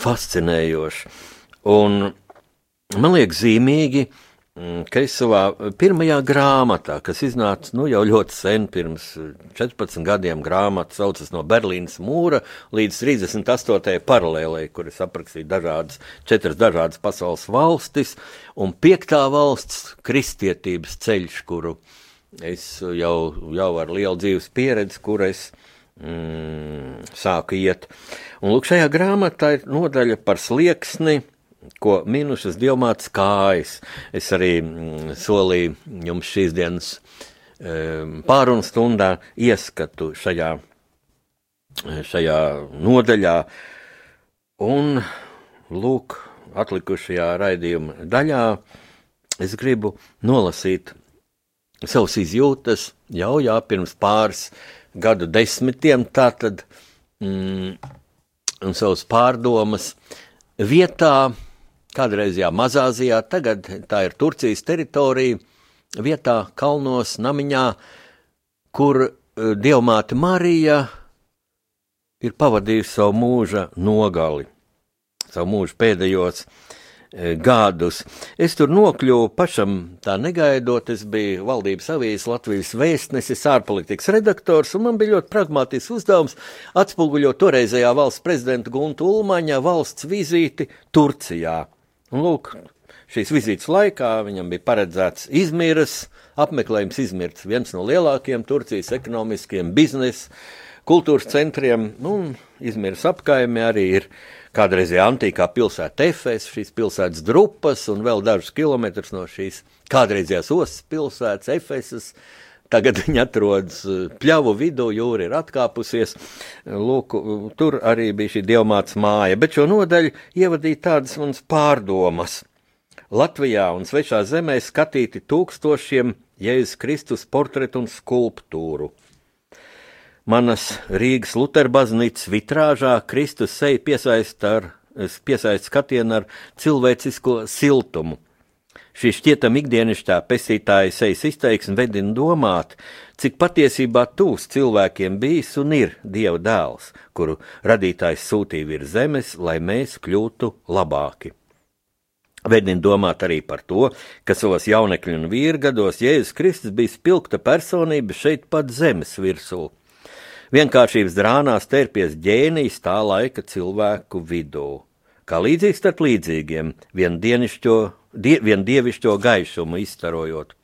fascinējošs. Un Man liekas, zīmīgi, mm, ka es savā pirmajā grāmatā, kas iznāca nu, jau ļoti sen, pirms 14 gadiem, grāmata saucas no Berlīnas mūra līdz 38. paralēlē, kur es aprakstīju dažādas, četras dažādas pasaules valstis, un piektā valsts - kristietības ceļš, kuru es jau, jau ar lielu dzīves pieredzi, kur es mm, sāku iet. Un lūk, šajā grāmatā ir nodaļa par slieksni ko minušas diamāts kājas. Es arī mm, solīju jums šīs dienas e, pārunu stundā ieskatu šajā, šajā nodaļā. Un lūk, atlikušajā raidījuma daļā es gribu nolasīt savus izjūtas jau jā, pirms pāris gadu desmitiem, tātad, mm, un savas pārdomas vietā, kādreizajā Mazāzijā, tagad tā ir Turcijas teritorija, vietā kalnos, namiņā, kur e, Dievmāte Marija ir pavadījusi savu mūža nogali, savu mūžu pēdējos E, gadus. Es tur nokļuvu pašam tā negaidot. Es biju valdības avīzes Latvijas vēstnesis, ārpolitikas redaktors, un man bija ļoti pragmatisks uzdevums atspoguļot toreizējā valsts prezidenta Gunta Ulmaņa valsts vizīti Turcijā. Un lūk, šīs vizītes laikā viņam bija paredzēts Izmiras apmeklējums. Izmirs viens no lielākajiem Turcijas ekonomiskiem biznesa kultūras centriem, nu, Izmiras apkaimē arī ir kādreizējā antīkā pilsēta Efes, šīs pilsētas drupas un vēl dažus kilometrus no šīs kādreizējās ostas pilsētas Efesas. Tagad viņi atrodas eh, pļavu vidū, jūra ir atkāpusies. Lūk, tur arī bija šī diamāts māja, bet šo nodaļu ievadīja tādas manas pārdomas. Latvijā un svešā zemē skatīti tūkstošiem Jēzus Kristus portretu un skulptūru. Manas Rīgas Lutera baznīcas vitrāžā Kristus seja piesaista ar, piesaista skatienu ar cilvēcisko siltumu. Šī šķietam ikdienišķā pestītāja sejas izteiksme vedina domāt, cik patiesībā tūs cilvēkiem bijis un ir Dieva dēls, kuru radītājs sūtīja virs zemes, lai mēs kļūtu labāki. Vedina domāt arī par to, ka savos jaunekļu un vīru gados Jēzus Kristus bija spilgta personība šeit pat zemes virsū vienkāršības drānās terpies ģēnijs tā laika cilvēku vidū. Kā līdzīgs starp līdzīgiem, vien, die, vien dievišķo gaišumu izstarojot.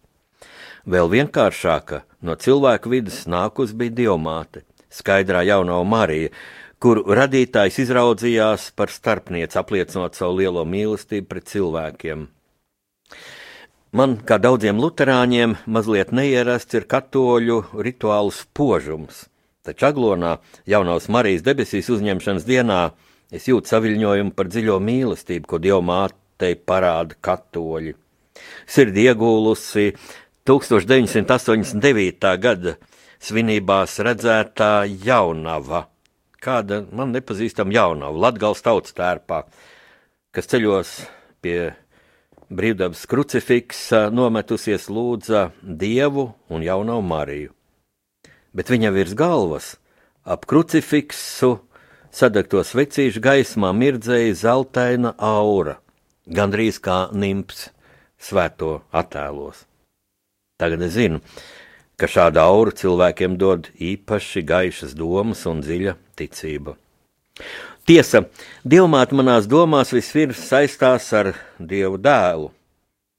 Vēl vienkāršāka no cilvēku vidas nākus bija diamāte, skaidrā jaunā Marija, kuru radītājs izraudzījās par starpnieci, apliecinot savu lielo mīlestību pret cilvēkiem. Man, kā daudziem luterāņiem, mazliet neierasts ir katoļu rituālu spožums Taču aglonā jaunās Marijas debesīs uzņemšanas dienā es jūtu saviļņojumu par dziļo mīlestību, ko Dieva mātei parāda katoļi. Sirdi iegūlusi 1989. gada svinībās redzētā jaunava, kāda man nepazīstama jaunava, Latgals tautas tērpā, kas ceļos pie brīvdabas krucifiks nometusies lūdza Dievu un jauno Mariju. Bet viņa virs galvas ap krucifiksu sadegto svecīšu gaismā mirdzēja zeltaina aura, gandrīz kā nimps svēto attēlos. Tagad es zinu, ka šāda aura cilvēkiem dod īpaši gaišas domas un dziļa ticība. Tiesa, Dievmāte manās domās vispirms saistās ar Dievu dēlu,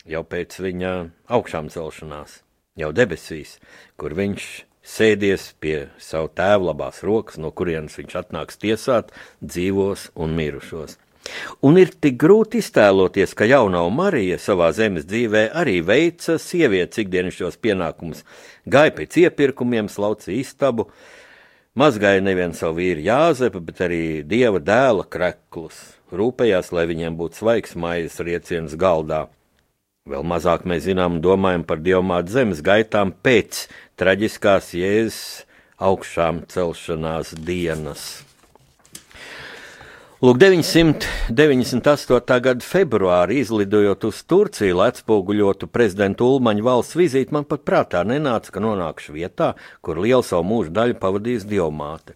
jau pēc viņa augšām celšanās, jau debesīs, kur viņš sēdies pie savu tēva labās rokas, no kurienes viņš atnāks tiesāt dzīvos un mirušos. Un ir tik grūti iztēloties, ka jaunā Marija savā zemes dzīvē arī veica sievietes ikdienišķos pienākumus, gāja pēc iepirkumiem, slauca istabu, Mazgāja nevien savu vīru Jāzepu, bet arī dieva dēla kreklus, rūpējās, lai viņiem būtu svaigs maijas rieciens galdā. Vēl mazāk mēs zinām un domājam par dievmātu zemes gaitām pēc traģiskās jēzus augšām celšanās dienas. Lūk, 998. gada februārī izlidojot uz Turciju, lai atspoguļotu prezidenta Ulmaņa valsts vizīti, man pat prātā nenāca, ka nonākšu vietā, kur lielu savu mūžu daļu pavadīs dievmāte.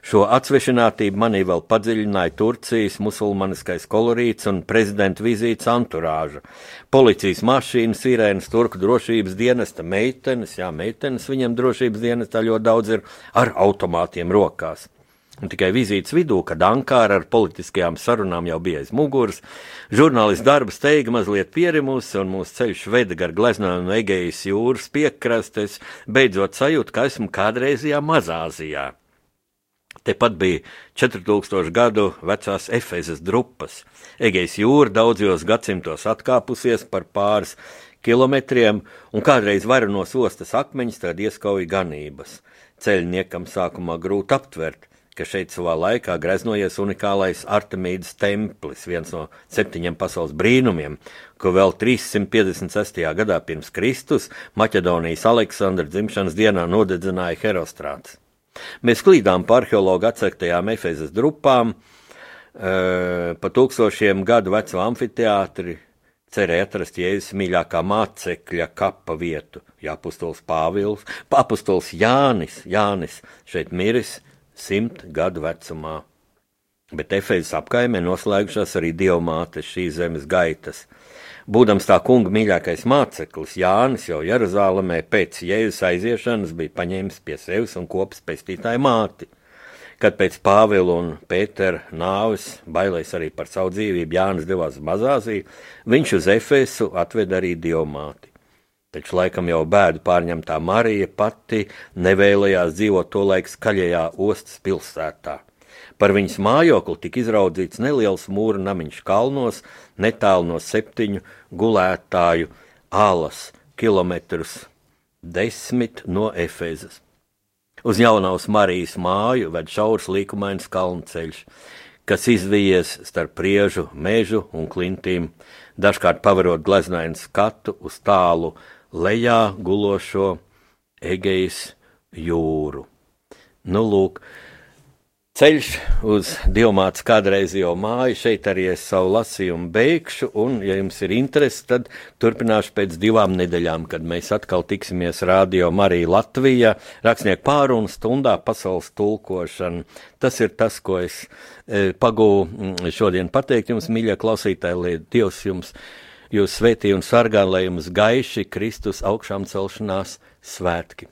Šo atsvešinātību manī vēl padziļināja Turcijas musulmaniskais kolorīts un prezidenta vizītes anturāža. Policijas mašīnas, sirēnas, turku drošības dienesta meitenes, jā, meitenes viņiem drošības dienestā ļoti daudz ir ar automātiem rokās. Un tikai vizītes vidū, kad Ankara ar politiskajām sarunām jau bija aiz muguras, žurnālists darba steiga mazliet pierimusi un mūsu ceļš veda gar gleznojumu no Egejas jūras piekrastes, beidzot sajūta, ka esmu kādreizajā Mazāzijā. Tepat bija 4000 gadu vecās Efezes drupas. Egejas jūra daudzos gadsimtos atkāpusies par pāris kilometriem, un kādreiz varenos ostas akmeņus tad ieskauja ganības. Ceļniekam sākumā grūti aptvert, ka šeit savā laikā greznojies unikālais Artemīdas templis, viens no septiņiem pasaules brīnumiem, ko vēl 356. gadā pirms Kristus Maķedonijas Aleksandra dzimšanas dienā nodedzināja Herostrāts. Mēs klīdām pa arheologu atsektajām Efezes drupām, e, pa tūkstošiem gadu veco amfiteātri, cerēja atrast Jēzus mīļākā mācekļa kapa vietu, ja apustulis Pāvils, apustulis Jānis, Jānis šeit miris simt gadu vecumā. Bet Efeizes apkaimē noslēgušās arī dievmātes šīs zemes gaitas. Būdams tā kunga mīļākais māceklis, Jānis jau Jeruzalemē pēc jēzus aiziešanas bija paņēmis pie sevis un kopis pestītāju māti. Kad pēc Pāvila un Pētera nāves, bailēs arī par savu dzīvību, Jānis devās uz Mazāziju, viņš uz Efesu atveda arī dievmāti. Taču laikam jau bēdu pārņemtā Marija pati nevēlējās dzīvot to laiku skaļajā ostas pilsētā. Par viņas mājokli tika izraudzīts neliels mūra namiņš kalnos, netālu no septiņu gulētāju alas kilometrus desmit no Efezas. Uz jaunās Marijas māju ved šaurs līkumains kalnceļš, kas izvijies starp priežu, mežu un klintīm, dažkārt pavarot gleznainu skatu uz tālu lejā gulošo Egejas jūru. Nu, lūk, ceļš uz divmāts kādreizējo māju. Šeit arī es savu lasījumu beigšu, un, ja jums ir interesi, tad turpināšu pēc divām nedēļām, kad mēs atkal tiksimies Rādio Marija Latvijā, rakstnieku pārunu stundā pasaules tulkošana. Tas ir tas, ko es e, pagūvu mm, šodien pateikt jums, mīļie klausītāji, lai Dievs jums jūs svētī un sargā, lai jums gaiši Kristus augšām celšanās svētki.